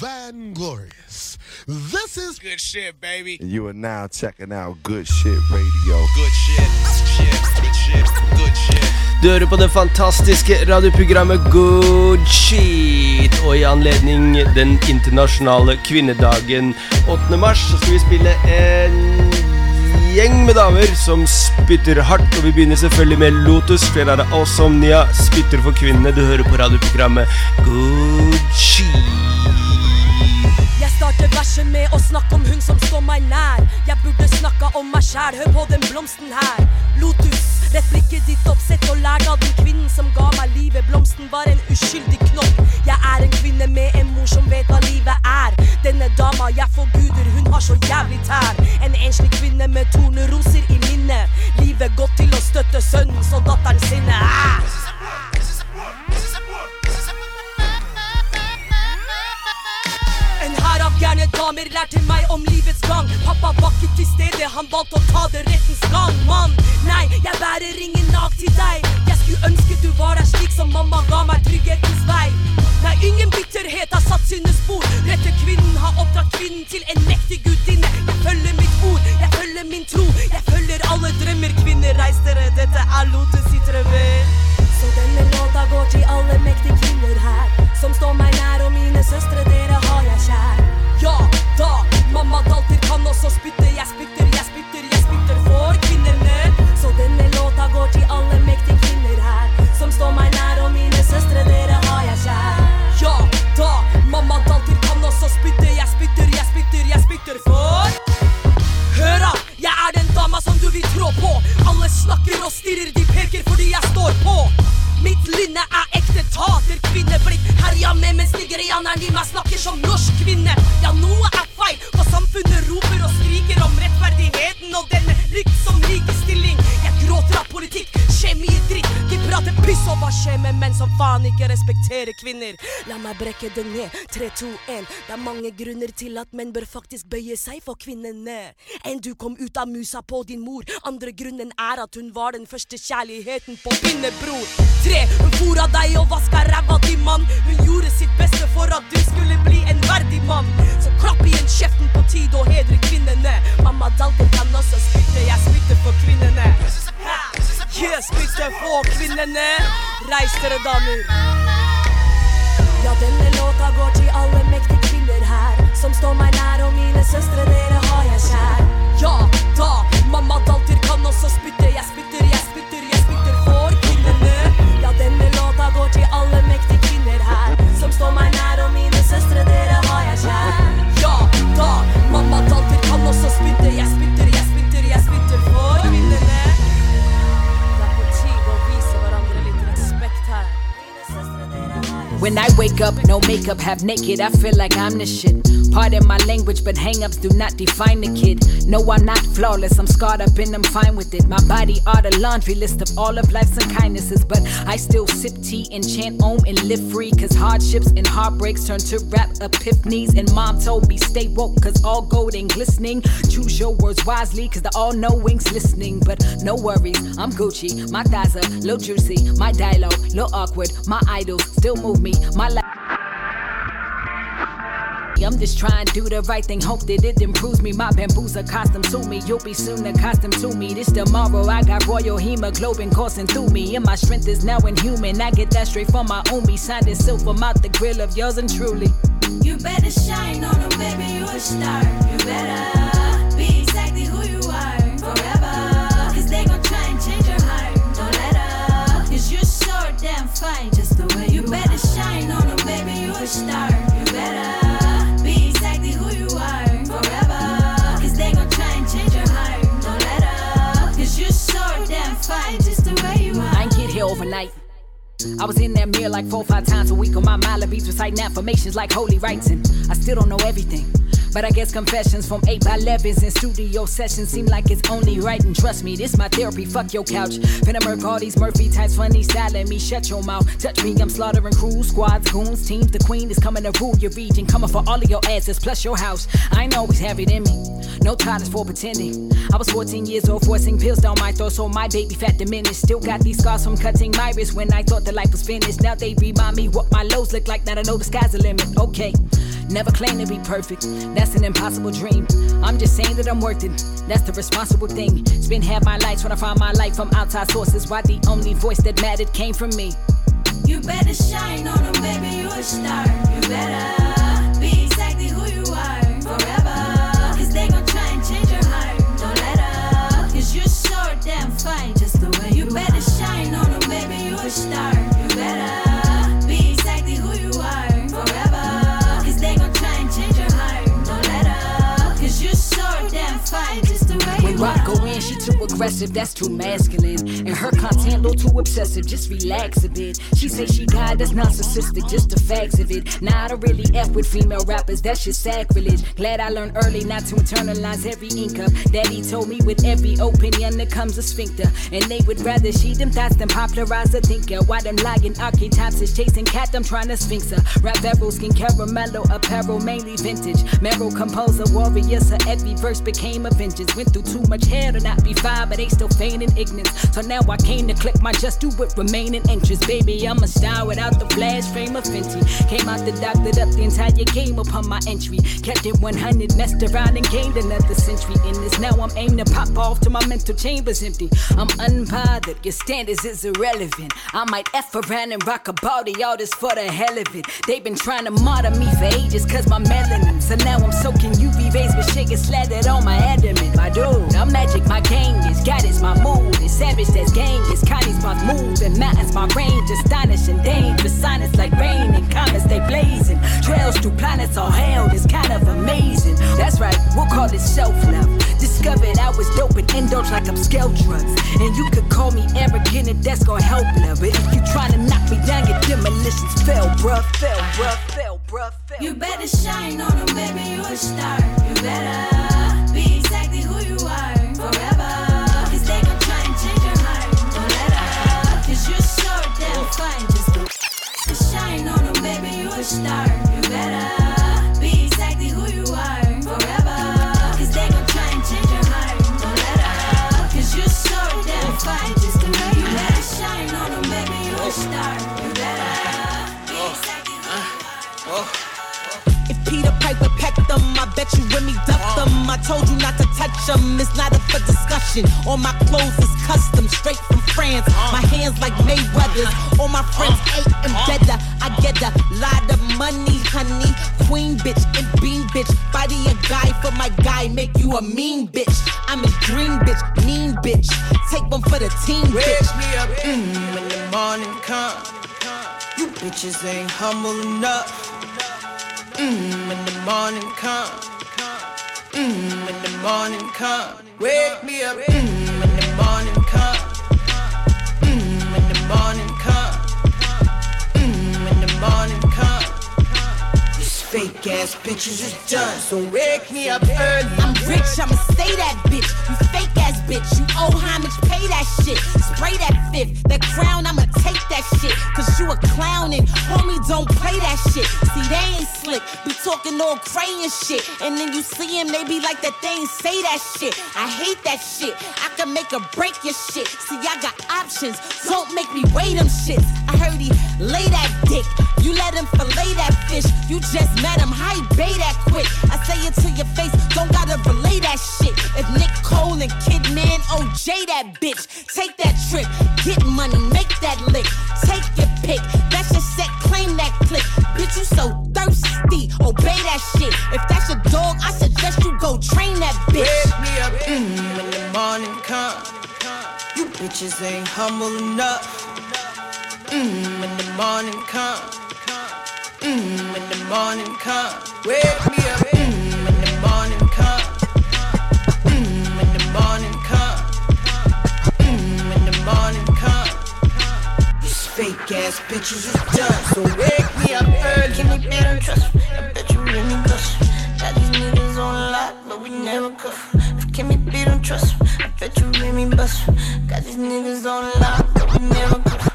Van Glorious. This is good shit, baby. And you are now checking out Good Shit Radio. Good shit, shit, good shit, good shit. Du hører på det fantastiske radioprogrammet Good Shit. Og i anledning den internasjonale kvinnedagen 8. mars, så skal vi spille en gjeng med damer som spytter hardt. Og vi begynner selvfølgelig med Lotus. Flere av Awesomnia spytter for kvinnene. Du hører på radioprogrammet Shit. Jeg starter verset med å snakke om hun som står meg nær. Jeg burde snakka om meg sjæl, hør på den blomsten her. Lotus, rett blikket ditt opp, sett og lært av den kvinnen som ga meg livet. Blomsten var en uskyldig knopp. Jeg er en kvinne med en mor som vet hva livet er. Denne dama jeg forguder, hun har så jævlig tær. En enslig kvinne med torneroser i minnet. Livet gått til å støtte sønnen så datteren sinne. Ah! Gærne damer lærte meg om livets gang. Pappa ikke til stede, han valgte å ta det rettens gang. Mann, nei, jeg bærer ingen nag til deg. Jeg skulle ønske du var der slik som mamma ga meg trygghetens vei. Nei, ingen bitterhet har satt sine spor. Rette kvinnen har oppdratt kvinnen til en 3, 2, 1 Det er mange grunner til at menn bør faktisk bøye seg for kvinnene. Enn du kom ut av musa på din mor. Andre grunnen er at hun var den første kjærligheten på pinnebror Tre, hun fôra deg og vaska ræva di, mann. Hun gjorde sitt beste for at du skulle bli en verdig mann. Så klapp igjen kjeften på tide og hedre kvinnene. Mamma Dalton kan også spytte, jeg spytter for kvinnene! Jeg spytter for kvinnene. Reis dere damer. Ja, denne låta går til alle mektige kvinner her Som står meg nær og mine søstre, dere har jeg kjær Ja, da, mamma Dalter kan også spytte jeg spytter, When I wake up, no makeup, half naked, I feel like I'm the shit. Pardon my language, but hang-ups do not define the kid. No, I'm not flawless, I'm scarred up and I'm fine with it. My body are the laundry list of all of life's unkindnesses, but I still sip tea and chant om and live free. Cause hardships and heartbreaks turn to rap epiphanies. And mom told me stay woke, cause all gold ain't glistening. Choose your words wisely, cause the all-knowing's listening. But no worries, I'm Gucci, my thighs are little juicy, my dialogue, little awkward, my idols still move me, my life. I'm just trying to do the right thing, hope that it improves me. My bamboo's accustomed to me, you'll be soon accustomed to me. This tomorrow, I got royal hemoglobin coursing through me, and my strength is now inhuman. I get that straight from my own, signed in silver mouth the grill of yours and truly. You better shine on them, baby, you a star. You better better shine on them, baby, you a star. You better be exactly who you are forever. Cause they gon' try and change your heart. Don't let up. Cause you're so damn fine, just the way you are. I ain't get here overnight. I was in that mirror like four, five times a week on my Mila Beats, reciting affirmations like holy and I still don't know everything. But I guess confessions from 8 by 11s and studio sessions seem like it's only right. And trust me, this my therapy. Fuck your couch. Finna murk all these Murphy types, funny styling me. Shut your mouth. Touch me, I'm slaughtering crews, squads, goons, teams. The queen is coming to rule your region. Coming for all of your asses, plus your house. I ain't always have it in me. No titles for pretending. I was 14 years old, forcing pills down my throat, so my baby fat diminished. Still got these scars from cutting my wrist when I thought the life was finished. Now they remind me what my lows look like. Now I know the sky's the limit. Okay, Never claim to be perfect, that's an impossible dream. I'm just saying that I'm worth it, that's the responsible thing. Spend half my life trying to find my life from outside sources. Why the only voice that mattered came from me. You better shine on them, baby, you a star. You better people aggressive, that's too masculine. And her content a little too obsessive, just relax a bit. She say she God, that's narcissistic, just the facts of it. Nah, I don't really F with female rappers, that's just sacrilege. Glad I learned early not to internalize every ink up. Daddy told me with every opinion there comes a sphincter. And they would rather she them thoughts than popularize a thinker. Why them lying archetypes is chasing cat, I'm trying to sphinx her. Rap barrel, skin caramello, apparel, mainly vintage. Marrow composer, warrior, so every verse became a vengeance. Went through too much hair to not be fine, but they still feigning ignorance. So now I came to click my just do with remaining interest. Baby, I'm a star without the flash frame of Fenty. Came out the doctored up the entire game upon my entry. Kept it 100, messed around and gained another century in this. Now I'm aimed to pop off till my mental chamber's empty. I'm unbothered, your standards is irrelevant. I might F around and rock a body, all this for the hell of it. They've been trying to martyr me for ages cause my melanin. So now I'm soaking UV rays with gets slathered on my adamant. My dude, I'm magic, my gang is God is my mood. It's savage, that's gang It's Connie's my move. And mountains, my range, astonishing, dangerous. Sonnets like rain and comets, they blazing. Trails through planets all held is kind of amazing. That's right, we'll call it self love. Discovered I was dope and indulge like I'm scale drugs. And you could call me arrogant and that's gonna help love. But if you try to knock me down, your demolitions fell, bruh, fell, bruh, fell, bruh, fell. You better shine on them, baby, you a star. You better be exactly who you are forever. Damn fine. Just to shine on them, baby, you a star. You better be exactly who you are forever. Cause they gon' try and change your heart. Don't let up. Cause you're so damn fine. Just way you better shine on them, baby, you a star. You better be oh. exactly who you ah. are. Oh. Pecked them, I bet you Remy ducked them. I told you not to touch them, it's not up for discussion. All my clothes is custom, straight from France. My hands like Mayweather's. All my friends ate and better. I get a lot of money, honey. Queen bitch and bean bitch. Body a guy for my guy, make you a mean bitch. I'm a dream bitch, mean bitch. Take one for the team, Wake bitch. me up mm, when the morning come. You bitches ain't humble enough. Mm, when the morning come. Mm, when the morning come. Wake me up mm, when the morning come. Mm, when the morning come. Mm, when the morning come. These fake ass bitches is done, so wake me up early. I'm rich, I'ma say that bitch. You fake bitch, you owe homage, pay that shit. Spray that fifth, that crown, I'ma take that shit. Cause you a clown and homie, don't play that shit. See, they ain't slick, be talking all crayon shit. And then you see him, they be like that, they ain't say that shit. I hate that shit, I can make or break your shit. See, I got options, don't make me weigh them shits. I heard he lay that dick, you let him fillet that fish. You just met him, how he bait that quick. I say it to your face, don't gotta relay that shit. If Nick Cole and Kidman OJ that bitch, take that trip, get money, make that lick, take your pick. That's your set, claim that click. Bitch, you so thirsty, obey that shit. If that's your dog, I suggest you go train that bitch. Wake me up mm, when the morning come. You bitches ain't humble enough. Mm, when the morning come. Mm, when the morning come. Wake me up mm, when the morning come. Mm, when the morning come. Mm, when the morning come. These fake ass bitches is done, so wake me up early. Give me better trust me. I bet you really bust me. Got these niggas on lock, but we never cuff. If Kimmy B don't trust me, I bet you bust me. Got these niggas on lock, but we never cuff.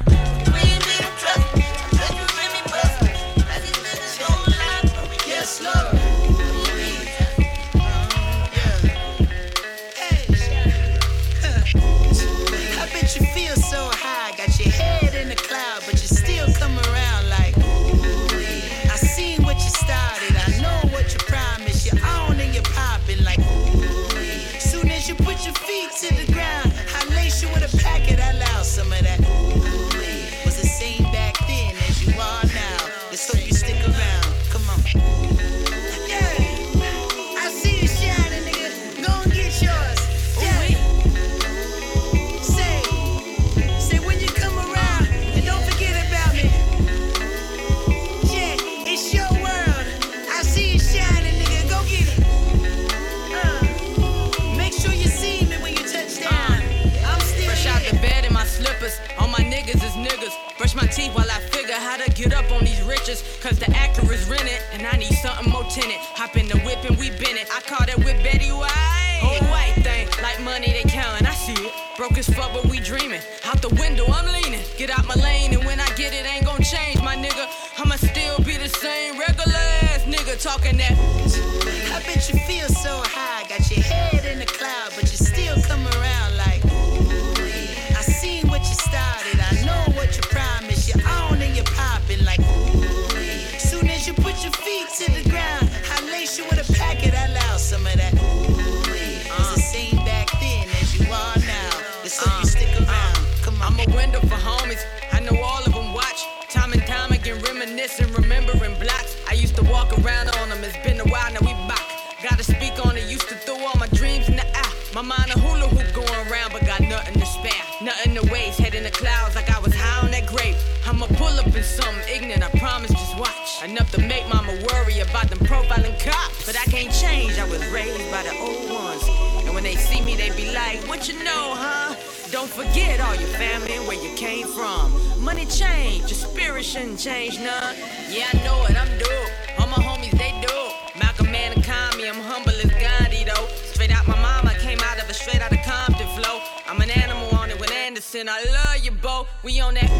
Forget all your family and where you came from. Money change, your spirit shouldn't change none. Yeah, I know it, I'm dope. All my homies, they dope. Malcolm Man and Kami, I'm humble as Gandhi though. Straight out my mama, came out of a straight out of Compton flow. I'm an animal on it with Anderson. I love you, Bo. We on that.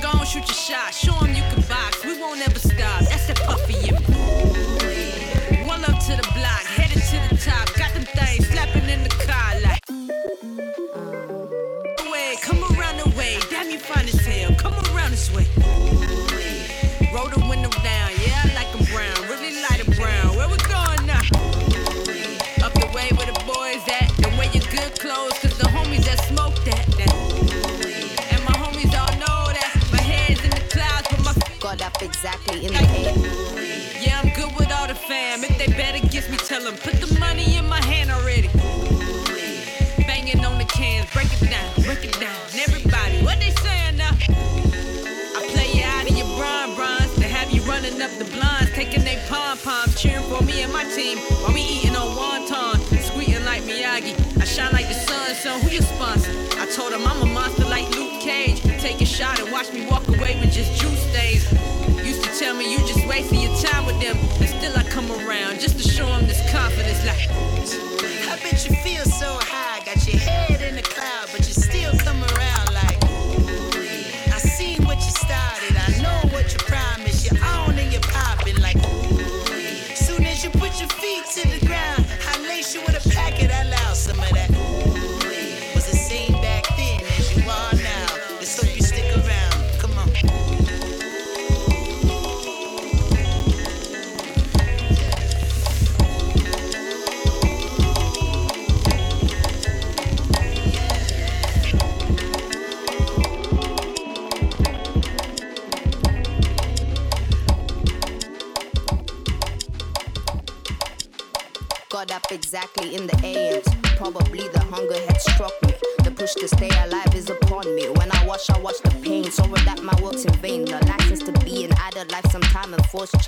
Go on, shoot your shot. Show 'em you can come around the way. Damn, you fine as hell. Come around this way. Poms, cheering for me and my team while we eating on wonton, squeaking like Miyagi. I shine like the sun, so who your sponsor? I told him I'm a monster like Luke Cage. Take a shot and watch me walk away with just juice stains. Used to tell me you just wasting your time with them, and still I come around just to show them this confidence. Like, I bet you feel so high,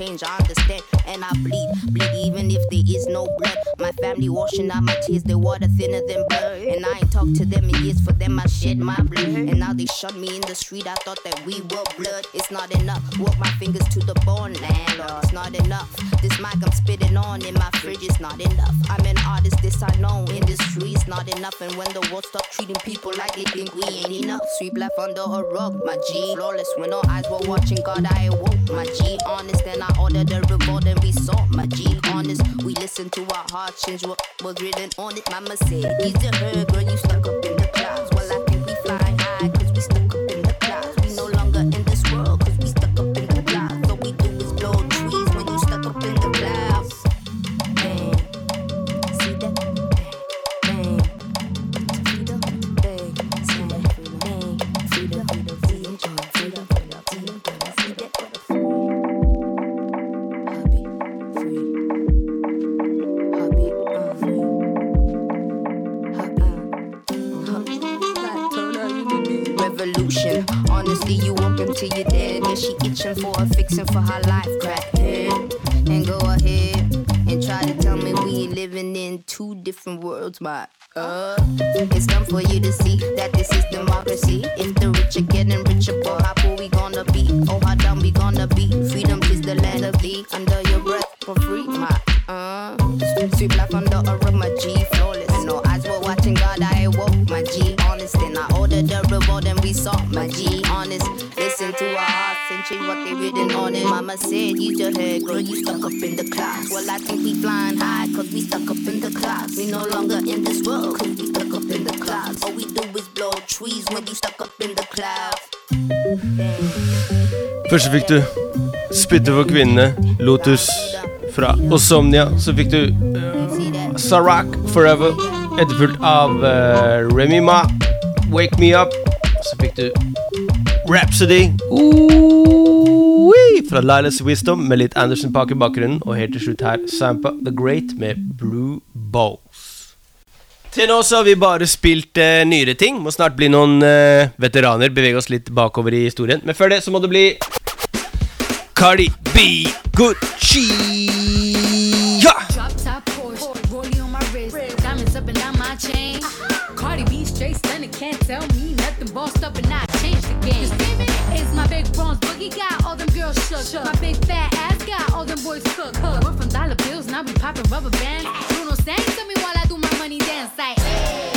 change. I understand and I bleed. Bleed even if there is no blood. My family washing out my tears, they water thinner than blood. And I ain't talked to them in years. For them, I shed my blood. Shot me in the street. I thought that we were blood. It's not enough. Walk my fingers to the bone, landlord. It's not enough. This mic I'm spitting on in my fridge is not enough. I'm an artist, this I know. Industry is not enough. And when the world stop treating people like they think we ain't enough, sweep life under a rug, my G. Flawless when all eyes were watching, God, I awoke, my G. Honest, and I ordered the revolt and we saw, my G. Honest, we listened to our hearts change what was written on it. Mama said, a her, girl, you stuck up in my. Uh, it's time for you to see that Mama said, use your head, girl, you stuck up in the clouds. Well, I think we flying high, cause we stuck up in the clouds. We no longer in this world, cause we stuck up in the clouds. All we do is blow trees when we stuck up in the clouds. Først fikk du 'Spytte for kvinnene', Lotus fra Osomnia. Så fikk du uh, Sa-Roc Forever, etterfulgt av uh, Remy Ma, 'Wake Me Up'. Så fikk du Rapsody. Uh, fra Lilas Wisdom med litt Anderson Park i bakgrunnen, og helt til slutt her Sampa The Great med Blue Bowls. Til nå så har vi bare spilt eh, nyere ting. Må snart bli noen eh, veteraner. Bevege oss litt bakover i historien. Men før det så må det bli Cardi B Gucci. Ja! Cardi B straight stunning, can't tell me bossed up and I changed the game. You see is my big bronze boogie guy. all them girls shook. shook. My big fat ass guy. all them boys cook. cook. We're from dollar bills and I be popping rubber bands. Bruno sang to me while I do my money dance like. Hey.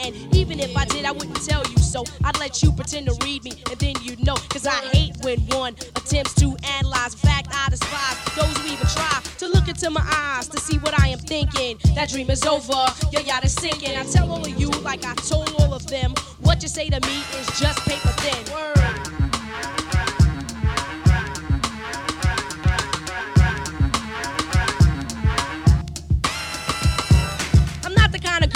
And even if I did, I wouldn't tell you so. I'd let you pretend to read me, and then you'd know. Cause I hate when one attempts to analyze. Fact, I despise those who even try to look into my eyes to see what I am thinking. That dream is over, your yacht is sinking. I tell all of you, like I told all of them, what you say to me is just paper thin. Word.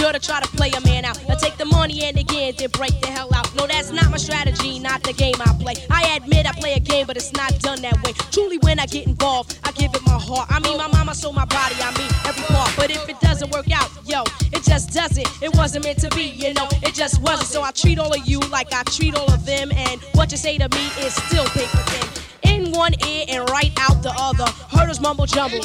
Girl to try to play a man out. I take the money and again, then break the hell out. No, that's not my strategy, not the game I play. I admit I play a game, but it's not done that way. Truly, when I get involved, I give it my heart. I mean, my mama sold my body, I mean, every part. But if it doesn't work out, yo, it just doesn't. It wasn't meant to be, you know, it just wasn't. So I treat all of you like I treat all of them, and what you say to me is still paper thin. In one ear and right out the other. Hurdles mumble jumble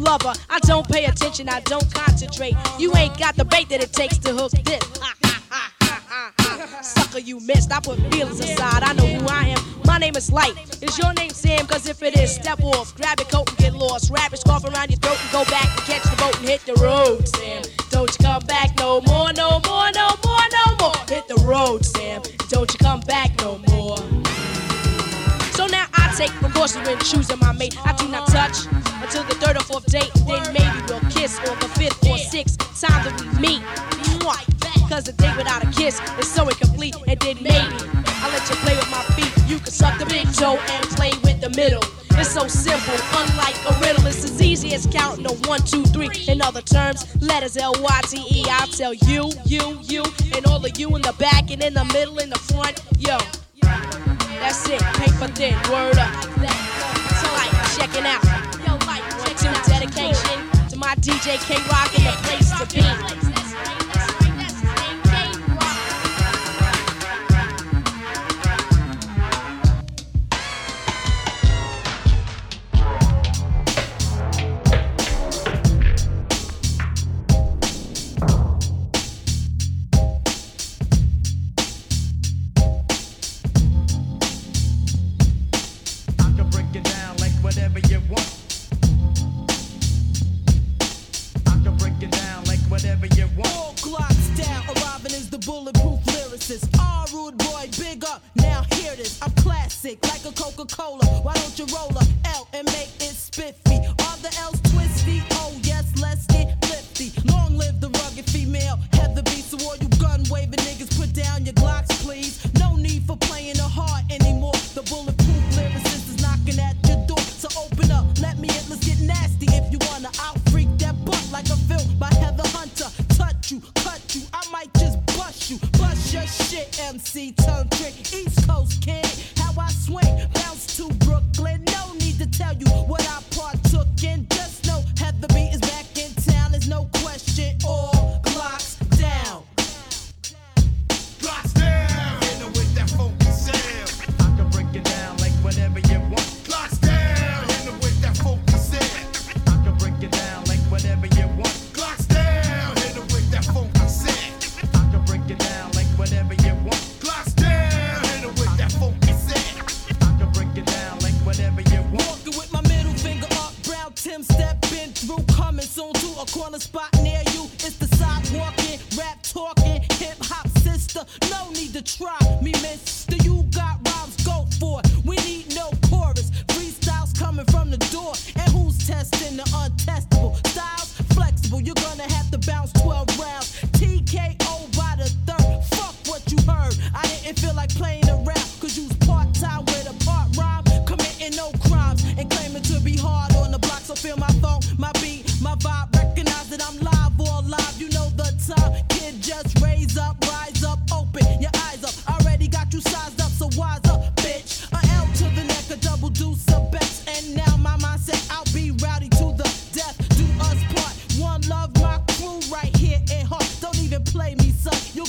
lover. I don't pay attention, I don't concentrate. You ain't got the bait that it takes to hook this. Sucker, you missed. I put feelings aside. I know who I am. My name is Lyte. Is your name Sam? Cause if it is, step off. Grab your coat and get lost. Wrap your scarf around your throat and go back and catch the boat and hit the road, Sam. Don't you come back no more, no more, no more, no more. Hit the road, Sam. Don't you come back no more. So now I take precaution when choosing my mate. I do not touch until the on the fifth or sixth time that we meet. Cause a date without a kiss is so incomplete. And then maybe I'll let you play with my feet. You can suck the big toe and play with the middle. It's so simple, unlike a riddle. It's as easy as counting a one, two, three. In other terms, letters L Y T E. I'll tell you, you, you, and all of you in the back and in the middle, in the front. Yo, that's it, paper thin, word up. So like, checking out. Yo, like, one, two, dedication my DJ K Rock and the place to be.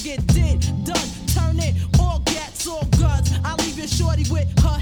get did, done, turn it, all gats, all guns. I leave your shorty with her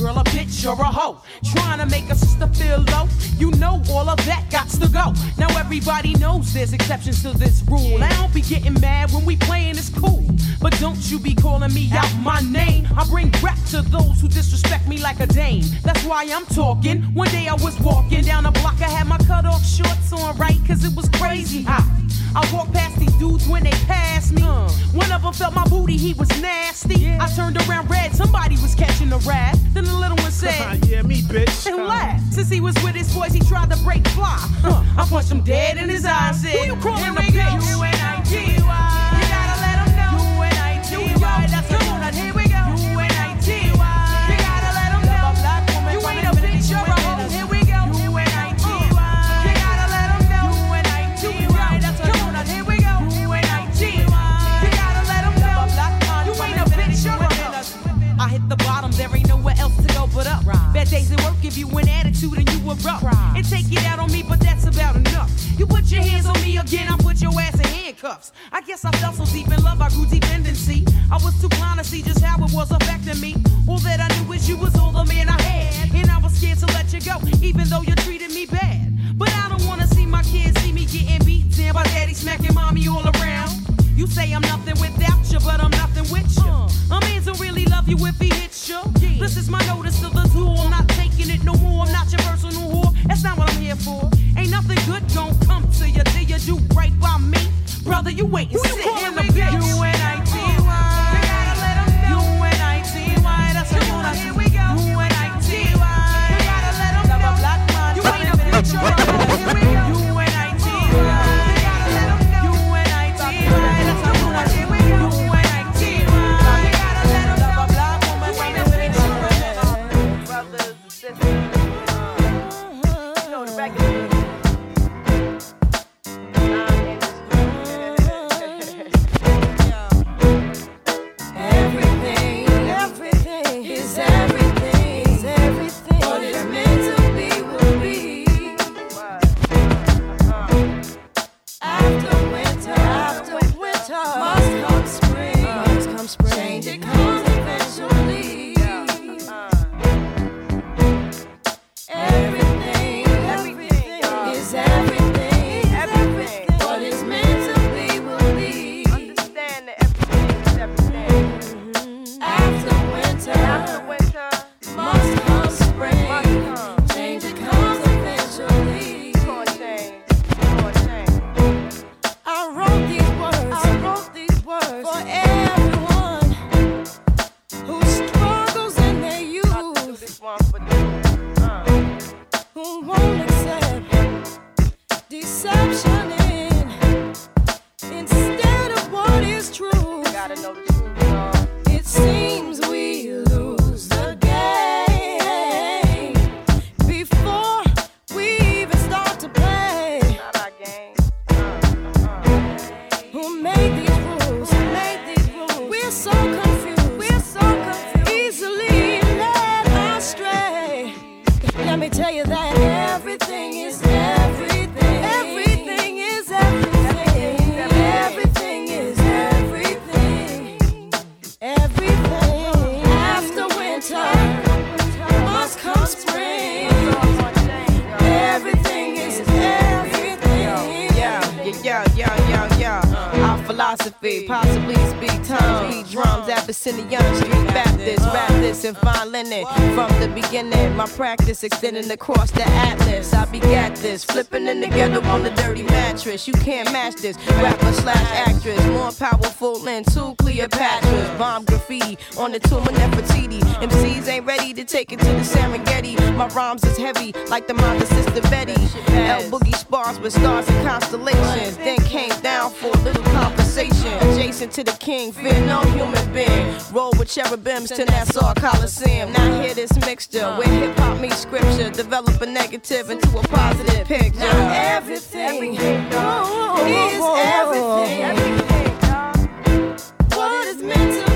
girl a bitch or a hoe, trying to make a sister feel low, you know all of that got to go. Now everybody knows there's exceptions to this rule. I don't be getting mad when we playing it's cool, but don't you be calling me out my name. I bring rap to those who disrespect me like a dame. That's why I'm talking. One day I was walking down the block, I had my cut off shorts on right, cause it was crazy hot. I walked past these dudes when they passed me. One of them felt my booty, he was nasty. I turned around red, somebody was catching a rat. Then the little one said, Yeah, me, bitch. and laughed. Since he was with his boys, he tried to break fly. Huh. I punched him dead in his eyes. Said, Who you calling a bitch? You gotta up. Bad days at work give you an attitude and you were rough. And take it out on me, but that's about enough. You put your hands on me again, I put your ass in handcuffs. I guess I fell so deep in love, I grew dependency. I was too blind to see just how it was affecting me. All that I knew is you was all the man I had. And I was scared to let you go, even though you treated me bad. But I don't wanna see my kids see me getting beat down by daddy smacking mommy all around. You say I'm nothing without you, but I'm nothing with you. A man don't really love you if he hits you. This is my notice to the zoo. I'm not taking it no more. I'm not your personal whore. That's not what I'm here for. Ain't nothing good gon' come to you till you do right by me. Brother, you wait and sit in the bitch. You and I, You gotta let 'em know. You and I, That's come on, here we go. You and I, You gotta let know. You ain't a bitch, fine linen. From the beginning, my practice extending across the atlas. I begat this, flipping in together on the dirty mattress. You can't match this. Rapper slash actress, more powerful than two Cleopatras. Bomb graffiti on the tomb of Nefertiti. MCs ain't ready to take it to the Serengeti. My rhymes is heavy, like the mother sister Betty. L Boogie spars with stars and constellations. Then came down for a little conversation. Listen to the king, fear no human being. Roll with cherubims to Nassau Coliseum. Now hear this mixture where hip hop meets scripture. Develop a negative into a positive picture. Now everything is everything. What is meant to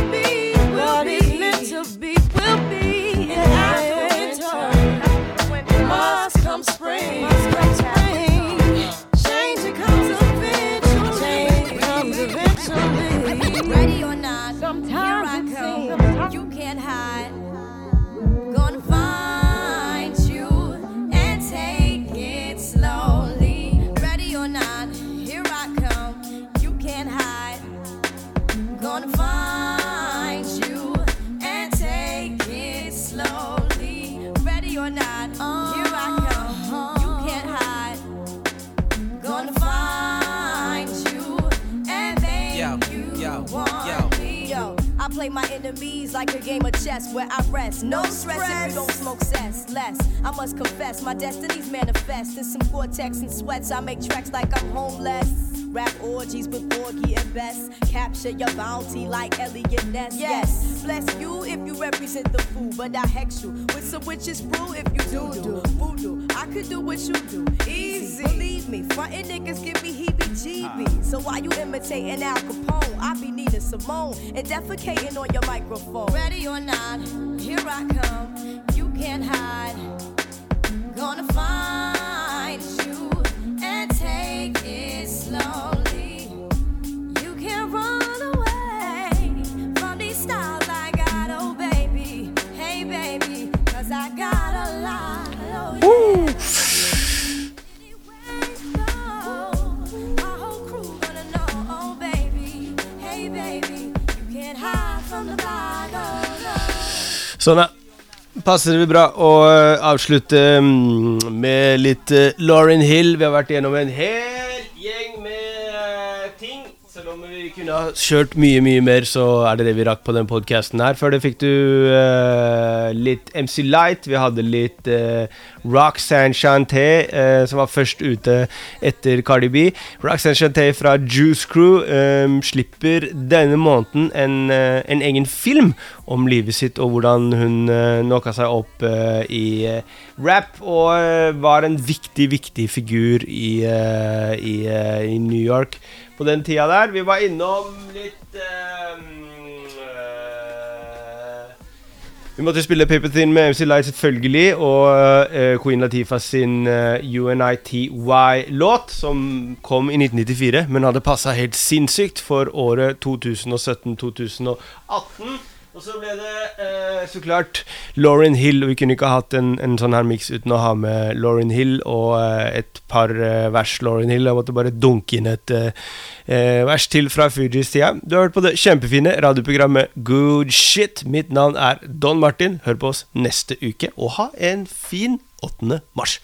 enemies like a game of chess where I rest. No stress if you don't smoke cess. Less, I must confess, my destinies manifest. In some cortex and sweats, I make tracks like I'm homeless. Rap orgies with Orgy and Best. Capture your bounty like Eliot Ness. Yes, bless you if you represent the fool, but I hex you with some witches brew if you do do voodoo. I could do what you do, easy. Believe me, frontin' niggas give me heebie-jeebies. So why you imitating Al Capone? I be Simone and defecating on your microphone. Ready or not, here I come. You can't hide. Sånn, ja. Passer det bra å eh, avslutte mm, med litt Lauren Hill. Vi har vært igjennom en hel gjeng med eh, ting. Selv om vi kunne ha kjørt mye, mye mer, så er det det vi rakk på den podkasten her. Før det fikk du uh, litt MC Light. Vi hadde litt uh, Roxanne Chanté, uh, som var først ute etter Cardi B. Roxanne Chanté fra Juice Crew um, slipper denne måneden en, en egen film om livet sitt og hvordan hun uh, seg opp i rap og var en viktig, viktig figur i, i, i New York på den tida der. Vi var innom litt uh, Vi måtte spille Paper Thin med MC Light, selvfølgelig, og uh, Queen Latifa sin uh, UNITY-låt, som kom i 1994, men hadde passa helt sinnssykt for året 2017-2018. Og så ble det eh, så klart Lauren Hill, og vi kunne ikke ha hatt en, en sånn her miks uten å ha med Lauren Hill og eh, et par eh, vers Lauren Hill. Jeg måtte bare dunke inn et eh, eh, vers til fra Fugees tida. Du har hørt på det kjempefine radioprogrammet Good Shit. Mitt navn er Don Martin. Hør på oss neste uke, og ha en fin 8. mars.